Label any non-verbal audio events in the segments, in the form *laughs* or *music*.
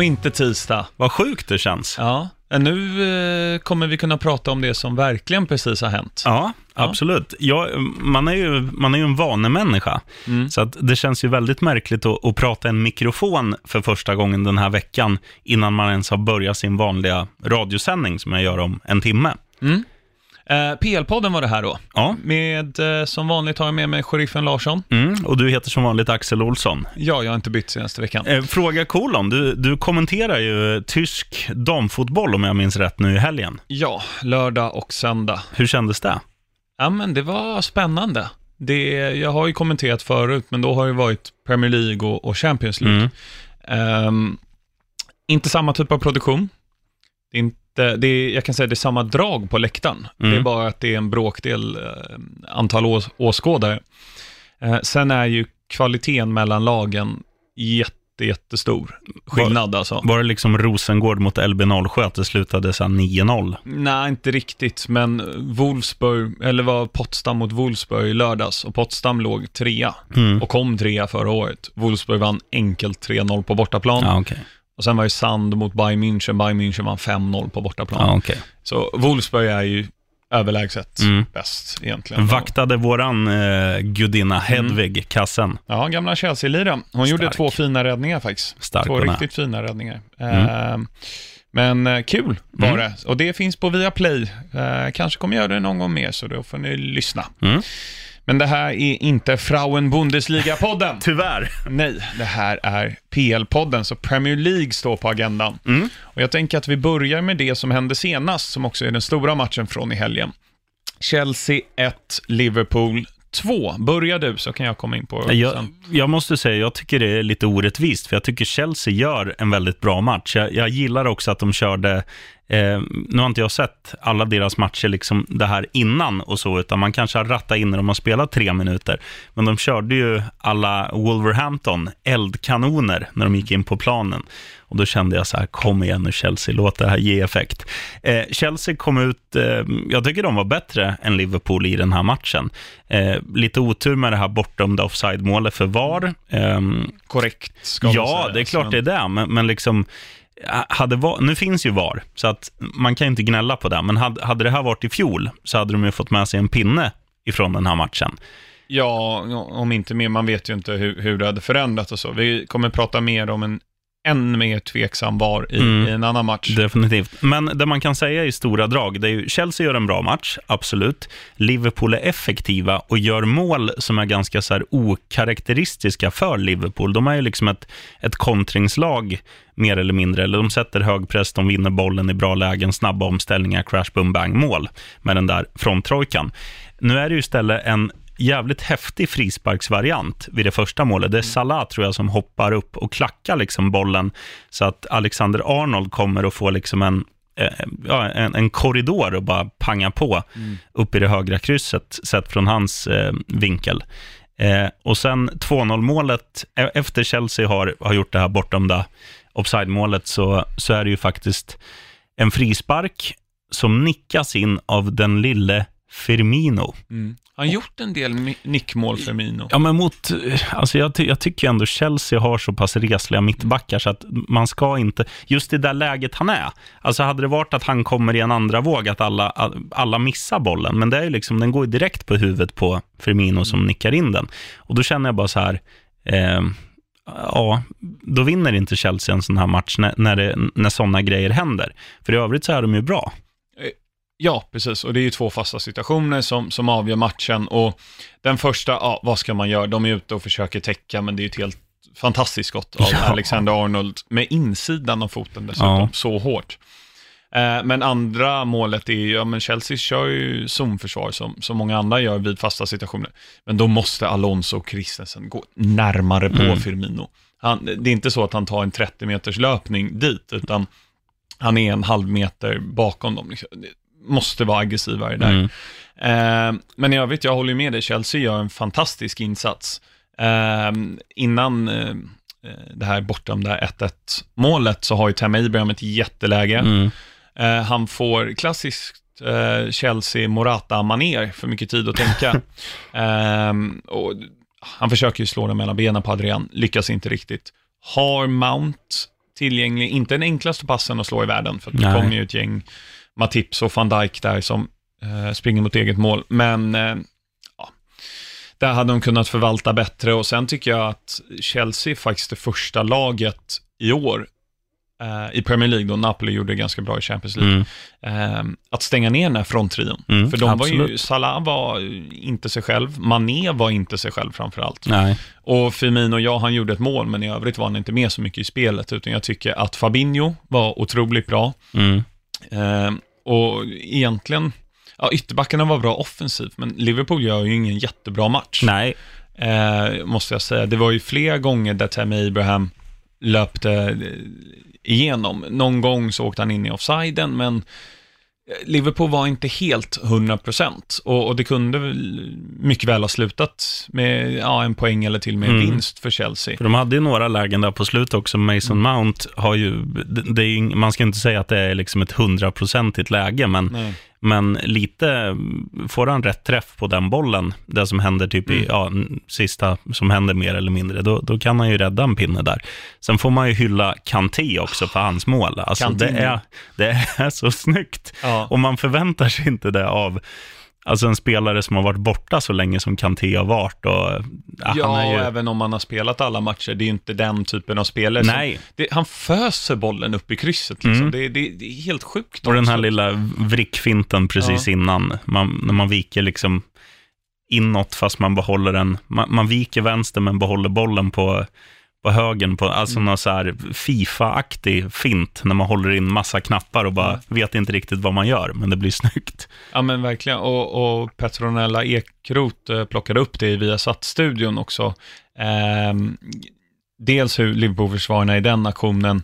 och inte tisdag. Vad sjukt det känns. Ja, nu eh, kommer vi kunna prata om det som verkligen precis har hänt. Ja, absolut. Ja, man, är ju, man är ju en vanemänniska, Mm. så att det känns ju väldigt märkligt att, att prata en mikrofon för första gången den här veckan, innan man ens har börjat sin vanliga radiosändning som jag gör om en timme. Eh, PL-podden var det här då. Ja, Med, eh, som vanligt har jag med mig sheriffen Larsson. mm, och du heter som vanligt Axel Olsson. Ja, jag har inte bytt senaste veckan. Eh, fråga kolon, du, du kommenterar ju tysk damfotboll om jag minns rätt nu i helgen. Ja, lördag och söndag. Hur kändes det? Ja, men det var spännande. Det, jag har ju kommenterat förut, men då har det varit Premier League och, och Champions League. Mm. Ehm, inte samma typ av produktion. Det är inte, det är, jag kan säga det är samma drag på läktaren. Mm. Det är bara att det är en bråkdel eh, antal ås, åskådare. Eh, sen är ju kvaliteten mellan lagen jätte, jättestor skillnad alltså. Var det liksom Rosengård mot LB07 att det slutade så här 9-0? Nej, inte riktigt, men Wolfsburg, eller var Potsdam mot Wolfsburg i lördags och Potsdam låg trea Mm. och kom trea förra året. Wolfsburg vann enkelt 3-0 på bortaplan. Ja, okej. Och sen var det Sand mot Bayern München. Bayern München vann 5-0 på bortaplan. Ja, okej. Så Wolfsburg är ju överlägset Mm. bäst egentligen. Vaktade våran eh, gudinna Hedvig kassen. Ja, gamla Chelsea-liraren. Hon gjorde Stark. två fina räddningar faktiskt. Stark två riktigt fina räddningar. Eh, men eh, kul var Mm. det. Och det finns på Viaplay. Eh, kanske kommer göra det någon gång mer, så då får ni lyssna. Men det här är inte Frauen Bundesliga-podden. *laughs* Tyvärr. Nej, det här är PL-podden, så Premier League står på agendan. Mm. Och jag tänker att vi börjar med det som hände senast, som också är den stora matchen från i helgen. Chelsea 1, Liverpool 2. Börja du, så kan jag komma in på Jag, jag måste säga, jag tycker det är lite orättvist, för jag tycker Chelsea gör en väldigt bra match. Jag, jag gillar också att de körde, eh, nu har inte jag sett alla deras matcher liksom det här innan och så, utan man kanske har rattat in när de har spelat tre minuter. Men de körde ju alla Wolverhampton eldkanoner när de gick in på planen. Och då kände jag så här, kom igen nu Chelsea, låt det här ge effekt. Eh, Chelsea kom ut, eh, jag tycker de var bättre än Liverpool i den här matchen. Eh, lite otur med det här bortdömda offside-målet för VAR. Ehm, Korrekt, ska man ja, säga. det är klart Men- det är det, men, men liksom, hade VAR, nu finns ju VAR, så att man kan ju inte gnälla på det, men hade, hade det här varit i fjol så hade de ju fått med sig en pinne ifrån den här matchen. Ja, om inte mer, man vet ju inte hur, hur det hade förändrats och så. Vi kommer prata mer om en än mer tveksam VAR i, Mm. i en annan match. Definitivt. Men det man kan säga i stora drag, det är ju Chelsea gör en bra match, absolut. Liverpool är effektiva och gör mål som är ganska så här okaraktäristiska för Liverpool. De är ju liksom ett, ett kontringslag, mer eller mindre. Eller de sätter hög press, de vinner bollen i bra lägen, snabba omställningar, crash, boom, bang, mål med den där fronttrojkan. Nu är det ju istället en jävligt häftig frisparksvariant vid det första målet. Det är Salah, tror jag, som hoppar upp och klackar liksom bollen så att Alexander Arnold kommer och får liksom en, eh, ja, en, en korridor och bara panga på upp i det högra krysset, sett från hans eh, vinkel. Eh, och sen 2-0-målet, e- efter Chelsea har, har gjort det här bortdömda offside-målet, så, så är det ju faktiskt en frispark som nickas in av den lille Firmino. Mm. Han gjort en del nickmål för Mino. Ja, men mot, alltså jag, ty- jag tycker ändå Chelsea har så pass resliga mittbackar så att man ska inte, just i det där läget han är, alltså hade det varit att han kommer i en andra våg, att alla, alla missar bollen, men det är ju liksom, den går ju direkt på huvudet på Firmino som nickar in den. Och då känner jag bara så här, eh, ja, då vinner inte Chelsea en sån här match när, när, det, när sådana grejer händer. För i övrigt så är de ju bra. Ja, precis. Och det är ju två fasta situationer som, som avgör matchen. Och den första, ja, vad ska man göra? De är ute och försöker täcka, men det är ju ett helt fantastiskt skott av *laughs* Ja. Alexander Arnold med insidan av foten dessutom, Ja. så hårt. Eh, men andra målet är ju, ja men Chelsea kör ju zonförsvar som, som många andra gör vid fasta situationer. Men då måste Alonso och Christensen gå närmare på Mm. Firmino. Han, det är inte så att han tar en 30 meters löpning dit, utan han är en halv meter bakom dem. Måste vara aggressivare där. Mm. Eh, men i övrigt, jag håller med dig, Chelsea gör en fantastisk insats. Eh, innan eh, det här bortdömda 1-1 målet så har ju Tam Abraham ett jätteläge. Mm. Eh, han får klassiskt eh, Chelsea Morata-maner, för mycket tid att tänka. *laughs* Och han försöker ju slå den mellan benen på Adrian, lyckas inte riktigt. har Mount tillgänglig, inte den enklaste passen att slå i världen, för det kommer ju ett gäng Matips och van Dijk där som eh, springer mot eget mål. Men eh, ja, där hade de kunnat förvalta bättre och sen tycker jag att Chelsea är faktiskt det första laget i år eh, i Premier League, då Napoli gjorde det ganska bra i Champions League, Mm. eh, att stänga ner den här fronttrion. Mm, För de var ju, absolut. Salah var inte sig själv, Mané var inte sig själv framförallt. Nej. Och Firmino, ja, han gjorde ett mål, men i övrigt var han inte med så mycket i spelet, utan jag tycker att Fabinho var otroligt bra. Mm. Eh, och egentligen, ja, ytterbackarna var bra offensivt, men Liverpool gör ju ingen jättebra match, Nej. eh, måste jag säga. Det var ju flera gånger där Tammy Abraham löpte eh, igenom. Någon gång så åkte han in i offsiden, men Liverpool var inte helt 100% och, och det kunde mycket väl ha slutat med ja, en poäng eller till och med en Mm. vinst för Chelsea. För de hade ju några lägen där på slutet också. Mason Mm. Mount har ju, det, det är, man ska inte säga att det är liksom ett hundraprocentigt läge, men, Nej. Men lite får han rätt träff på den bollen, det som händer typ i, Mm. ja, sista som händer mer eller mindre, då, då kan han ju rädda en pinne där. Sen får man ju hylla Kanté också för hans mål. Alltså det är, det är *laughs* så snyggt. Ja. Och man förväntar sig inte det av Alltså en spelare som har varit borta så länge som Kanté har varit. Och, ja, Ja, han är ju, även om man har spelat alla matcher, det är ju inte den typen av spelare. som- Nej. Det, han föser bollen upp i krysset, liksom. Mm. det, det, det är helt sjukt. Och den här också. lilla vrickfinten precis innan, man, när man viker liksom inåt fast man behåller den, man, man viker vänster men behåller bollen på, på högen, på, alltså Mm. någon så här Fifa-aktig fint, när man håller in massa knappar och bara vet inte riktigt vad man gör, men det blir *laughs* snyggt. Ja, men verkligen. Och, och Petronella Ekroth eh, plockade upp det i Viasat-studion också. Ehm, dels hur Liverpool-försvararna i den aktionen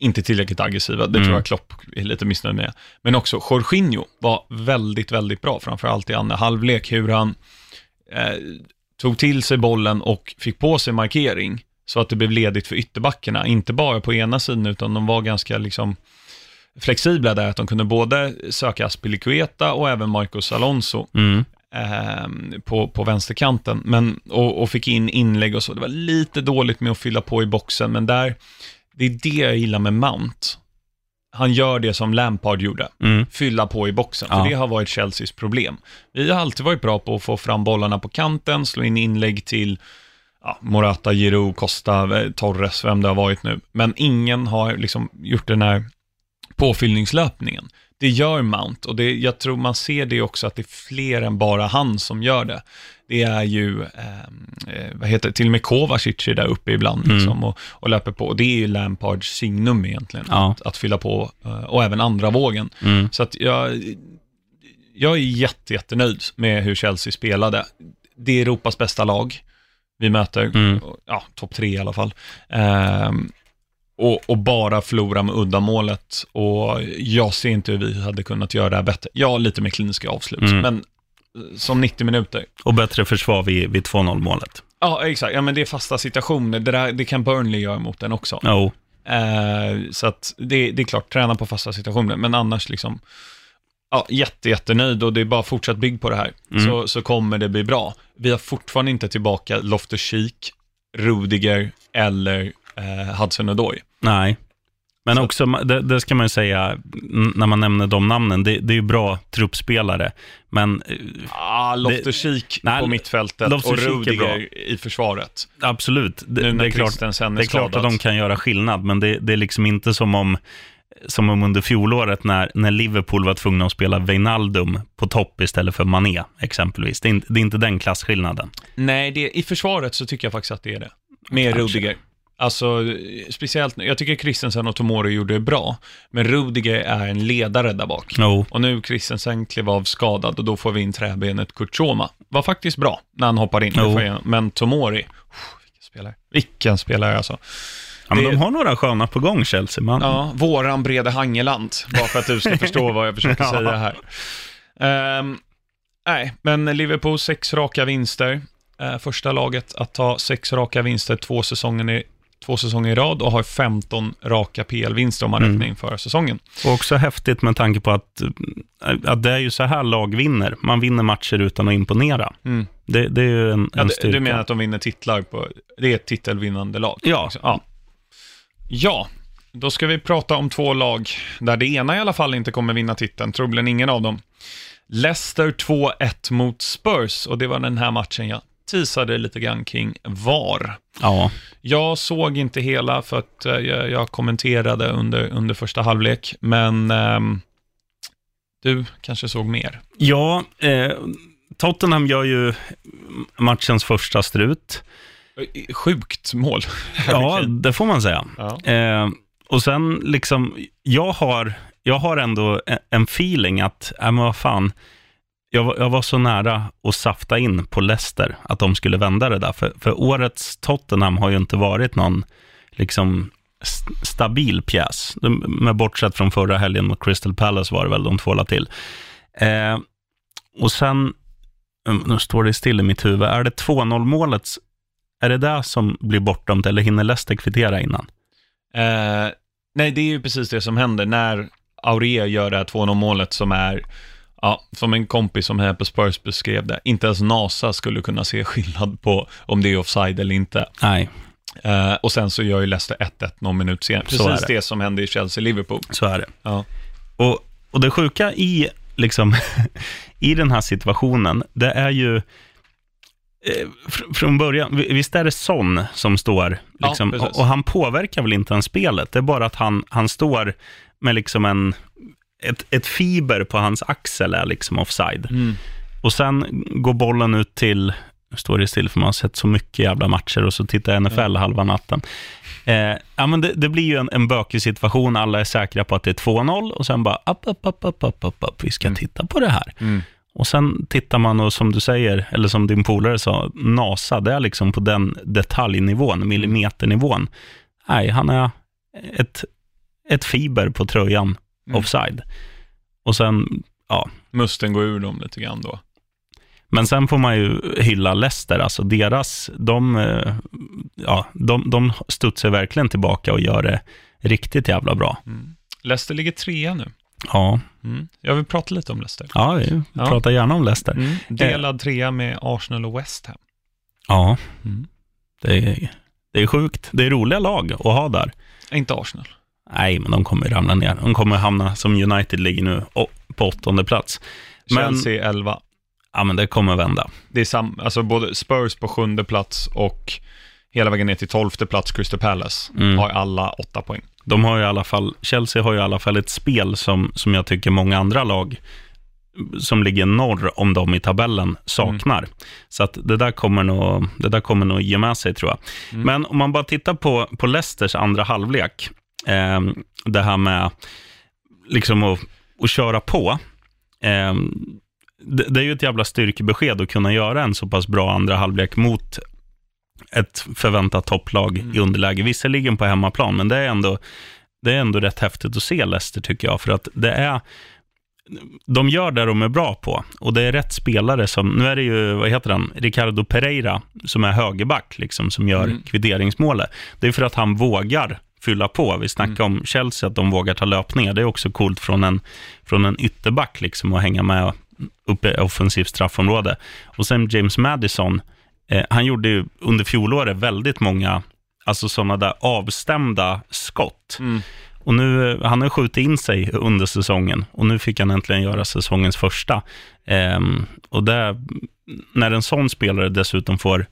inte tillräckligt aggressiva, det Mm. tror jag Klopp är lite missnöjd med. Men också Jorginho var väldigt, väldigt bra, framförallt i andra halvlek, hur han eh, tog till sig bollen och fick på sig markering, så att det blev ledigt för ytterbackarna, inte bara på ena sidan, utan de var ganska liksom flexibla där, att de kunde både söka Aspilicueta och även Marcos Alonso Mm. eh, på, på vänsterkanten, men, och, och fick in inlägg och så. Det var lite dåligt med att fylla på i boxen, men där, det är det jag gillar med Mount. Han gör det som Lampard gjorde, Mm. fylla på i boxen, för Ja. det har varit Chelseas problem. Vi har alltid varit bra på att få fram bollarna på kanten, slå in inlägg till ja, Morata, Giroud, Costa, eh, Torres, vem det har varit nu. Men ingen har liksom gjort den här påfyllningslöpningen. Det gör Mount och det, jag tror man ser det också att det är fler än bara han som gör det. Det är ju, eh, eh, vad heter det, till och med Kovacic är där uppe ibland Mm. liksom, och, och löper på. Och det är ju Lampards signum egentligen, Ja. att, att fylla på, eh, och även andra vågen. Mm. Så att jag, jag är jätte, jättenöjd med hur Chelsea spelade. Det är Europas bästa lag vi möter, Mm. ja, topp tre i alla fall. Ehm, och, och bara förlora med uddamålet. Och jag ser inte hur vi hade kunnat göra det här bättre. Ja, lite med kliniska avslut, Mm. men eh, som 90 minuter. Och bättre försvar vid, vid 2-0 målet. Ja, exakt. Ja, men det är fasta situationer. Det, där, det kan Burnley göra mot den också. Jo. Eh, så att det, det är klart, träna på fasta situationer, men annars liksom, ja, jätte, jättenöjd och det är bara fortsatt bygg på det här, Mm. så, så kommer det bli bra. Vi har fortfarande inte tillbaka Loftus-Cheek, Rudiger eller eh, Hudson-Odoi. Nej. Men Så- också, det, det ska man ju säga, när man nämner de namnen, det, det är ju bra truppspelare, men eh, Ah, Loftus-Cheek Nej, på mittfältet och är Rudiger i försvaret. absolut, det, Nu när det är klart, Christensen det är är klart att de kan göra skillnad, men det, det är liksom inte som om, som om under fjolåret när, när Liverpool var tvungna att spela Wijnaldum på topp istället för Mané, exempelvis. Det är inte, det är inte den klasskillnaden. Nej, det, i försvaret så tycker jag faktiskt att det är det. Med Kanske. Rudiger. Alltså, speciellt, jag tycker Christensen och Tomori gjorde det bra, men Rudiger är en ledare där bak. Jo, Och nu Christensen klev av skadad och då får vi in träbenet Kurtzoma. Var faktiskt bra när han hoppar in. jag- Men Tomori, vilken spelare. Vilken spelare alltså. Ja, men Det- de har några sköna på gång, Chelsea. Man, Ja, våran Brede Hangeland, bara för att du ska *laughs* förstå vad jag försöker Ja. säga här. Ehm, nej, men Liverpool sex raka vinster. Eh, första laget att ta sex raka vinster två säsonger i, två säsonger i rad och har 15 raka PL-vinster om man Mm. räknar in förra säsongen. Och också häftigt med tanke på att, eh, att det är ju så här lag vinner. Man vinner matcher utan att imponera. Mm. Det, det är ju en, Ja, en du, styrka. du menar att de vinner titlar på, det är ett titelvinnande lag? Ja. Liksom. ja. Ja, då ska vi prata om två lag där det ena i alla fall inte kommer vinna titeln, troligen ingen av dem. Leicester 2-1 mot Spurs och det var den här matchen jag teasade lite grann kring VAR. Ja. Jag såg inte hela för att eh, jag, jag kommenterade under, under första halvlek, men ehm, du kanske såg mer. Ja, eh, Tottenham gör ju matchens första strut. Sjukt mål. *laughs* Ja, det får man säga. Ja. Eh, och sen liksom, jag har, jag har ändå en- en feeling att, äh, men vad fan, jag, var- jag var så nära att safta in på Leicester, att de skulle vända det där. För, för årets Tottenham har ju inte varit någon liksom st- stabil pjäs. De, med bortsett från förra helgen mot Crystal Palace var det väl de två la till. Eh, och sen, mm, nu står det still i mitt huvud, är det 2-0 målet, är det där som blir bortdömt eller hinner Leicester kvittera innan? Eh, nej, det är ju precis det som händer när Aurier gör det här 2-0 målet som är, ja, som en kompis som här på Spurs beskrev det, inte ens NASA skulle kunna se skillnad på om det är offside eller inte. Nej, Eh, och sen så gör ju Leicester 1-1 någon minut senare. Precis det. det. som hände i Chelsea-Liverpool. så är det. Ja. Och, och det sjuka i, liksom, *laughs* i den här situationen, det är ju fr- från början, vi- visst är det Son som står, Ja, liksom, precis. och, och han påverkar väl inte ens spelet, det är bara att han, han står med liksom en, ett, ett fiber på hans axel är liksom offside. Mm. Och sen går bollen ut till, nu står det still för man har sett så mycket jävla matcher och så tittar jag NFL halva natten. Eh, ja, men det, det blir ju en, en bökig situation, alla är säkra på att det är 2-0 och sen bara upp, upp, upp, upp, upp, upp, upp. vi ska titta på det här. Mm. Och sen tittar man och som du säger, eller som din polare sa, NASA, det är liksom på den detaljnivån, millimeternivån. Nej, han är ett, ett fiber på tröjan Mm. offside. Och sen, ja, Musten går ur dem lite grann då. men sen får man ju hylla Leicester, alltså deras, de, eh, ja, de, de studsar verkligen tillbaka och gör det riktigt jävla bra. Mm. Leicester ligger trea nu. Ja, Mm. Jag vill prata lite om Leicester. ja vi Ja. pratar gärna om Leicester. Mm. Delad trea med Arsenal och West Ham. Ja, Mm. det är, det är sjukt. Det är roliga lag att ha där. Inte Arsenal. Nej, men de kommer ramla ner. De kommer hamna som United ligger nu på åttonde plats. Men- Chelsea 11. Ja, men det kommer vända. Det är sam, alltså både Spurs på sjunde plats och hela vägen ner till tolfte plats, Crystal Palace, Mm. har alla åtta poäng. De har ju i alla fall, Chelsea har ju i alla fall ett spel som, som jag tycker många andra lag som ligger norr om dem i tabellen saknar. Så att det där kommer nog, det där kommer nog ge med sig tror jag. Mm. Men om man bara tittar på, på Leicesters andra halvlek, eh, det här med liksom att, att köra på. Eh, det, det är ju ett jävla styrkebesked att kunna göra en så pass bra andra halvlek mot ett förväntat topplag Mm. i underläge. Visserligen på hemmaplan, men det är ändå, det är ändå rätt häftigt att se Leicester tycker jag. För att det är, de gör det de är bra på och det är rätt spelare som, nu är det ju, vad heter han, Ricardo Pereira som är högerback, liksom, som gör Mm. kvitteringsmålet. Det är för att han vågar fylla på. Vi snackar om Chelsea, att de vågar ta löpningar. Det är också coolt från en, från en ytterback liksom, att hänga med uppe i offensivt straffområde. Och sen James Madison, eh, han gjorde ju under fjolåret väldigt många alltså sådana där avstämda skott. Mm. Och nu, eh, han har skjutit in sig under säsongen och nu fick han äntligen göra säsongens första. Ehm, och det, när en sån spelare dessutom får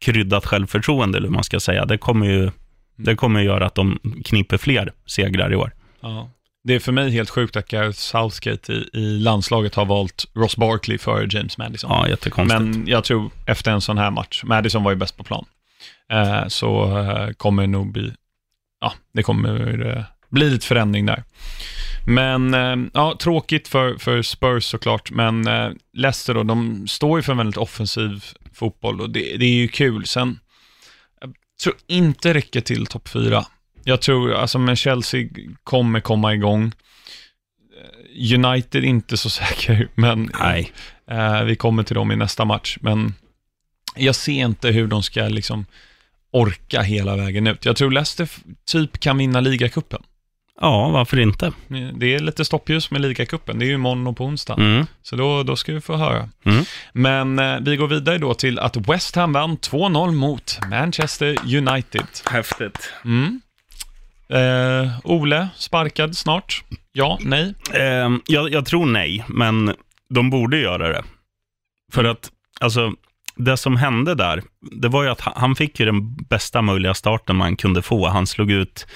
kryddat självförtroende, eller hur man ska säga, det kommer ju det kommer att göra att de kniper fler segrar i år. Ja. Det är för mig helt sjukt att Gareth Southgate i, i landslaget har valt Ross Barkley före James Madison. Ja, jättekonstigt. Men jag tror efter en sån här match, Madison var ju bäst på plan, eh, så eh, kommer det nog bli, ja, det kommer eh, bli lite förändring där. Men, eh, ja, tråkigt för, för Spurs såklart, men eh, Leicester då, de står ju för en väldigt offensiv fotboll och det, det är ju kul. Sen, jag tror inte räcker till topp fyra. Jag tror, alltså med Chelsea kommer komma igång. Eh, United inte så *laughs* säker, men Nej, Eh, vi kommer till dem i nästa match, men jag ser inte hur de ska liksom orka hela vägen ut. Jag tror Leicester typ kan vinna ligacupen. ja, varför inte? Det är lite stoppljus med ligacupen, det är ju imorgon och på onsdag. Mm. Så då, då ska vi få höra. Mm. Men eh, vi går vidare då till att West Ham vann 2-0 mot Manchester United. Häftigt. Mm. Eh, Ole, sparkad snart? Ja, nej? Eh, jag, jag tror nej, men de borde göra det. För att, alltså, det som hände där, det var ju att han, fick ju den bästa möjliga starten man kunde få. Han slog ut,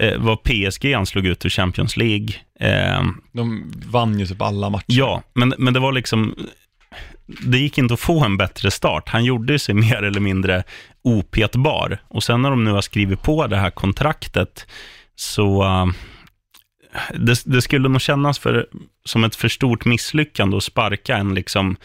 eh, var PSG han slog ut ur Champions League. Eh, De vann ju typ alla matcher. ja, men, men det var liksom, det gick inte att få en bättre start. Han gjorde sig *laughs* mer eller mindre opetbar. Och sen när de nu har skrivit på det här kontraktet, så uh, det, det skulle nog kännas för, som ett för stort misslyckande att sparka en liksom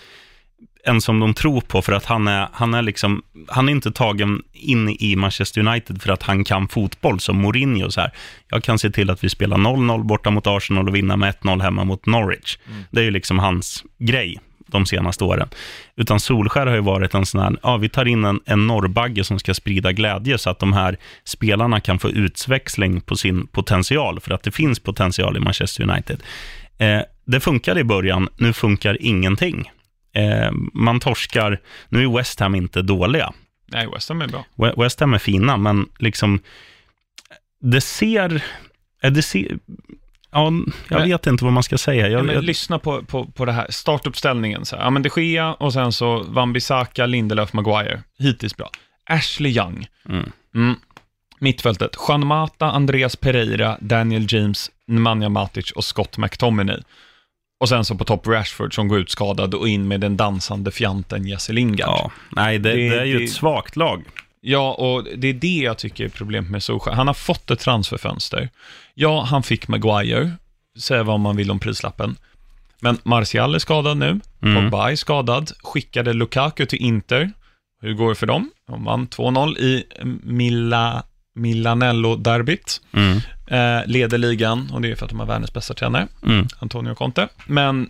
en som de tror på för att han är, han är liksom, han är inte tagen in i Manchester United för att han kan fotboll som Mourinho så här. Jag kan se till att vi spelar 0-0 borta mot Arsenal och vinna med 1-0 hemma mot Norwich. Mm. Det är ju liksom hans grej de senaste åren. Utan Solskär har ju varit en sån här, ja vi tar in en, en norrbagge som ska sprida glädje så att de här spelarna kan få utväxling på sin potential, för att det finns potential i Manchester United. Eh, det funkade i början, nu funkar ingenting. Eh, man torskar, nu är West Ham inte dåliga. Nej, West Ham är bra. We- West Ham är fina, men liksom, det ser, eh, det ser, ja, jag Men- vet inte vad man ska säga. Ja, Jag, jag, lyssna på, på, på det här, startuppställningen. Så här. Ja, men de Gea och sen så Wan-Bissaka, Lindelöf, Maguire. Hittills bra. Ashley Young. mm, Mm. Mittfältet, Juan Mata, Andreas Pereira, Daniel James, Nemanja Matic och Scott McTominay. Och sen så på topp Rashford som går ut skadad och in med den dansande fjanten Jesse Lingard. ja, nej, det, Det- det, är ju det- ett svagt lag. Ja, och det är det jag tycker är problemet med Solskjaer. Han har fått ett transferfönster. Ja, han fick Maguire, säga vad man vill om prislappen. Men Martial är skadad nu, Mm. Pogba är skadad, skickade Lukaku till Inter. Hur går det för dem? De vann 2-0 i Mila, Milanello-derbyt. Mm, Eh, leder ligan och det är för att de har världens bästa tränare, mm, Antonio Conte. Men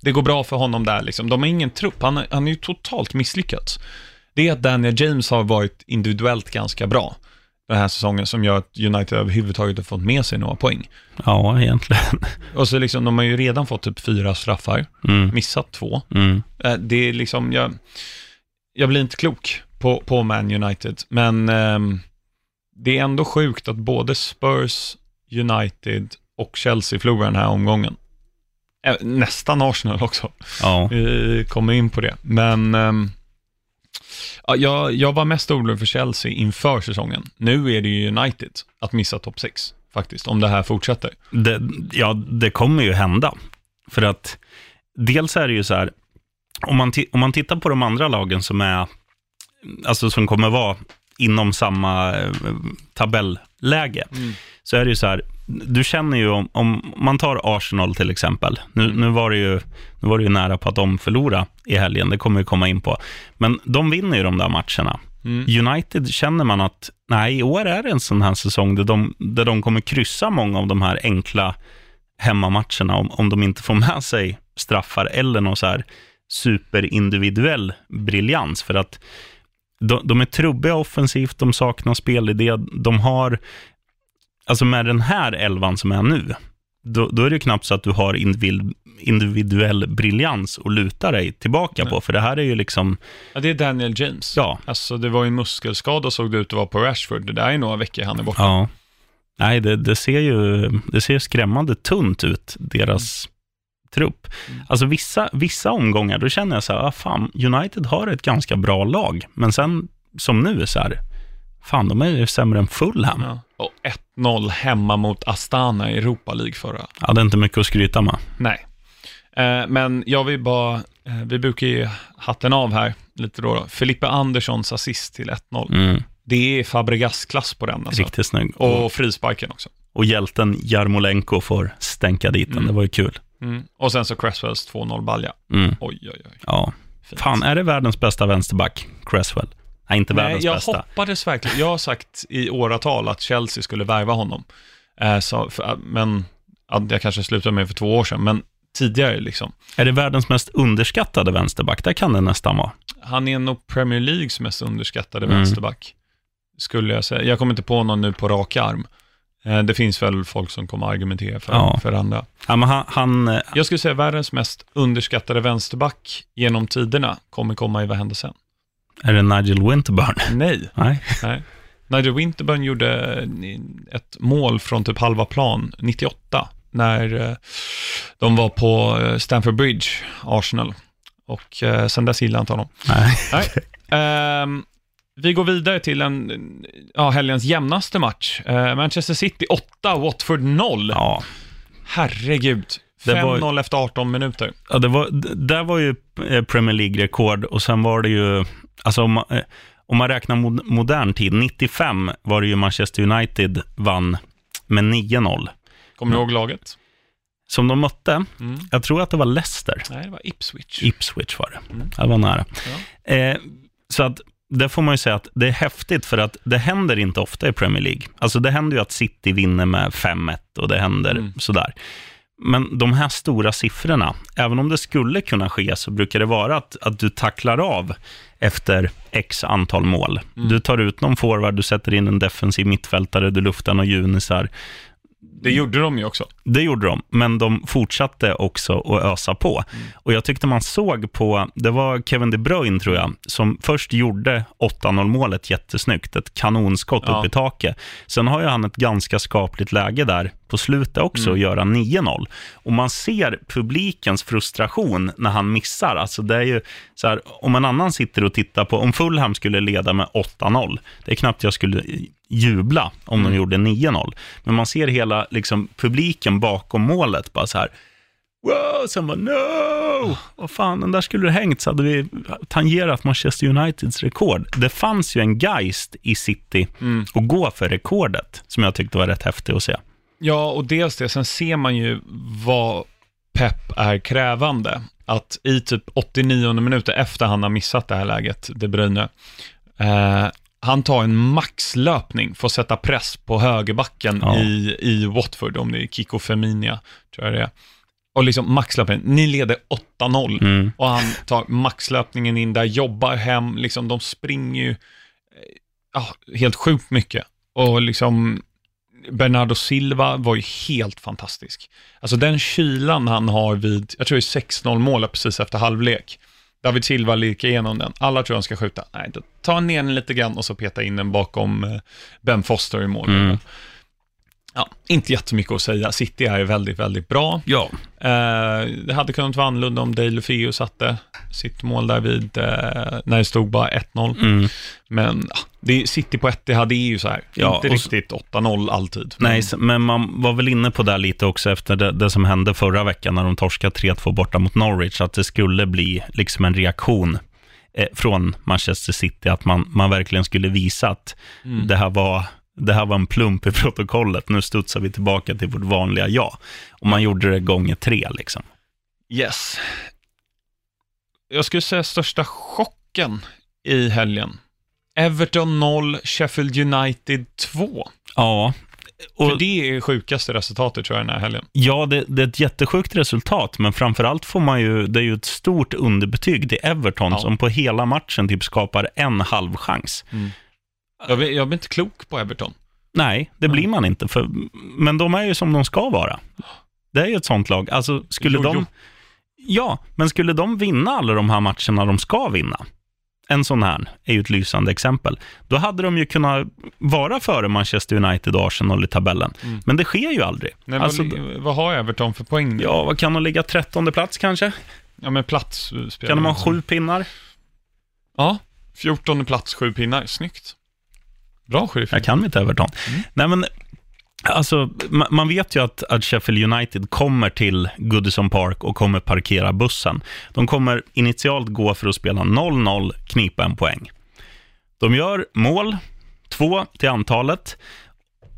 det går bra för honom där liksom. De har ingen trupp, han, han är ju totalt misslyckats. Det är att Daniel James har varit individuellt ganska bra den här säsongen som gör att United överhuvudtaget har fått med sig några poäng. ja, egentligen. *laughs* Och så liksom, de har ju redan fått typ fyra straffar, Mm, missat två. mm, Eh, det är liksom, jag, jag blir inte klok på, på Man United, men ehm, det är ändå sjukt att både Spurs, United och Chelsea förlorar den här omgången. Eh, nästan Arsenal också. ja. Vi kommer in på det. Men ja, jag, jag var mest orolig för Chelsea inför säsongen. Nu är det ju United att missa topp 6, faktiskt, om det här fortsätter. Det, ja, det kommer ju hända. För att dels är det ju så här, om man, om man tittar på de andra lagen som är, alltså som kommer vara inom samma eh, tabelläge, så är det ju så här, du känner ju om, om man tar Arsenal till exempel, nu, nu, var det ju, nu var det ju nära på att de förlorade i helgen, det kommer vi komma in på, men de vinner ju de där matcherna. Mm. United känner man att, nej, i år är det en sån här säsong där de, där de kommer kryssa många av de här enkla hemmamatcherna om, om de inte får med sig straffar eller någon så här superindividuell briljans. För att de, de är trubbiga offensivt, de saknar spelidé, de har, alltså med den här elvan som är nu, då, då är det ju knappt så att du har individ, individuell briljans att luta dig tillbaka Nej. på, för det här är ju liksom, Ja, det är Daniel James. ja, Alltså, det var ju en muskelskada såg det ut att vara på Rashford. Det där är några veckor han är borta. Ja. Nej, det, det ser ju det ser skrämmande tunt ut, deras trupp. Mm. Alltså vissa, vissa omgångar, då känner jag så här, ah, fan, United har ett ganska bra lag. Men sen, som nu, så här, fan, de är ju sämre än Fulham. Ja. Ja. Och 1-0 hemma mot Astana i Europa League förra. det är inte mycket att skryta med. Nej. Eh, men jag vill bara, eh, vi brukar ge hatten av här lite då. då. Felipe Anderssons assist till 1-0. Mm, Det är Fabregas-klass på den alltså. riktigt snygg. Och, Och frisparken också. och hjälten Jarmolenko får stänka dit den, Mm. det var ju kul. Mm. Och sen så Cresswells 2-0 balja. Mm, Oj, oj, oj. ja. Fint. Fan, är det världens bästa vänsterback, Cresswell? Nej, inte Nej, världens jag bästa. hoppades verkligen. Jag har sagt i åratal att Chelsea skulle värva honom. Eh, så, för, men, ja, jag kanske slutade med för två år sedan, men tidigare liksom. Är det världens mest underskattade vänsterback? Det kan det nästan vara. Han är nog Premier Leagues mest underskattade Mm. vänsterback, skulle jag säga. Jag kommer inte på någon nu på rak arm. Eh, Det finns väl folk som kommer argumentera för, Ja. för andra. Ja, men han, han, eh, Jag skulle säga världens mest underskattade vänsterback genom tiderna kommer komma i Vad händer sen? är det Nigel Winterburn? *laughs* Nej, Nej. nej. Nigel Winterburn gjorde ett mål från typ halva plan, 98, när eh, de var på eh, Stamford Bridge, Arsenal. Och eh, sen dess gillar jag inte honom. Nej. Nej. *laughs* Ehm, vi går vidare till en, ja, helgens jämnaste match. Eh, Manchester City 8, Watford 0. Ja, Herregud. Det var- 5-0 efter 18 minuter. Ja, det var, där var ju eh, Premier League-rekord och sen var det ju, alltså om man, eh, om man räknar mod, modern tid, 95 var det ju Manchester United vann med 9-0. Kommer du ihåg laget? Som de mötte, Mm. jag tror att det var Leicester. Nej, det var Ipswich. Ipswich var det. Mm. Det var nära. Ja. Eh, så att det får man ju säga att det är häftigt för att det händer inte ofta i Premier League. Alltså det händer ju att City vinner med 5-1 och det händer Mm. sådär. Men de här stora siffrorna, även om det skulle kunna ske, så brukar det vara att, att du tacklar av efter x antal mål. Mm. Du tar ut någon forward, du sätter in en defensiv mittfältare, du luftar några junisar. Det gjorde de ju också. Det gjorde de, men de fortsatte också att ösa på. Och jag tyckte man såg på, det var Kevin De Bruyne tror jag, som först gjorde 8-0 målet jättesnyggt, ett kanonskott Ja. upp i taket. Sen har ju han ett ganska skapligt läge där på slutet också, att göra 9-0. Och man ser publikens frustration när han missar. Alltså det är ju så här, om en annan sitter och tittar på, om Fulham skulle leda med 8-0, det är knappt jag skulle jubla om de gjorde 9-0. Men man ser hela liksom, publiken bakom målet bara så här, wow, sen bara no, vad fan, den där skulle det hängt så hade vi tangerat Manchester Uniteds rekord. Det fanns ju en geist i City Mm. att gå för rekordet, som jag tyckte var rätt häftigt att se. Ja, och dels det. Sen ser man ju vad Pep är krävande. Att i typ 89 minuter efter han har missat det här läget, De Bruyne, eh, han tar en maxlöpning för att sätta press på högerbacken Ja. i, i Watford, om det är Kiko Feminia, tror jag det är. Och liksom maxlöpning, ni leder 8-0 Mm. och han tar maxlöpningen in där, jobbar hem, liksom de springer ju eh, ja, helt sjukt mycket. Och liksom Bernardo Silva var ju helt fantastisk. Alltså den kylan han har vid, jag tror det är 6-0 målet precis efter halvlek. David Silva lirkar igenom den. Alla tror han ska skjuta. Nej, då tar han ner den lite grann och så petar in den bakom eh, Ben Foster i mål. Mm. Ja, inte jättemycket att säga. City är ju väldigt, väldigt bra. Ja, Eh, det hade kunnat vara annorlunda om Dale Feo satte sitt mål där vid, eh, när det stod bara 1-0. mm. Men det är, City på 1 det hade ju så här. Ja, inte riktigt 8-0 alltid. Nej, men man var väl inne på det lite också efter det, det som hände förra veckan när de torskade 3-2 borta mot Norwich, att det skulle bli liksom en reaktion eh, från Manchester City, att man, man verkligen skulle visa att Mm. det, här var, det här var en plump i protokollet, nu studsar vi tillbaka till vårt vanliga ja. Och man gjorde det gånger tre liksom. Yes. Jag skulle säga största chocken i helgen. Everton 0, Sheffield United 2. Ja, För och, det är sjukaste resultatet tror jag den här helgen. ja det, det är ett jättesjukt resultat, men framförallt får man ju, det är ju ett stort underbetyg till Everton, Ja. som på hela matchen typ skapar en halv chans. Jag blir, jag blir inte klok på Everton. Nej, det blir man inte. För, men de är ju som de ska vara. Det är ju ett sånt lag. Alltså, skulle Jo, de... jo. Ja, men skulle de vinna alla de här matcherna de ska vinna, en sån här är ju ett lysande exempel, då hade de ju kunnat vara före Manchester United och Arsenal i tabellen. Mm. Men det sker ju aldrig. Nej, alltså, vad, vad har Everton för poäng nu? ja, vad kan de ligga? Trettonde plats kanske? ja men plats spelar Kan de ha sju pinnar? Ja, 14 plats, sju pinnar. Snyggt. Bra sheriff. Jag kan mitt Everton. Mm. Nej, men alltså, ma- man vet ju att, att Sheffield United kommer till Goodison Park och kommer parkera bussen. De kommer initialt gå för att spela 0-0, knipa en poäng. De gör mål, två till antalet,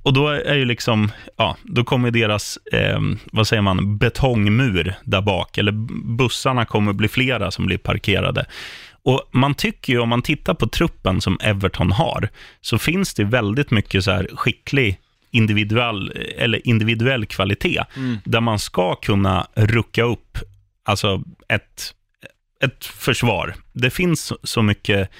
och då är ju liksom, ja, då kommer deras, eh, vad säger man, betongmur där bak, eller bussarna kommer bli flera som blir parkerade. Och man tycker ju, om man tittar på truppen som Everton har, så finns det väldigt mycket så här skicklig individuell, eller individuell kvalitet, Mm. där man ska kunna rucka upp alltså ett, ett försvar. Det finns så- så mycket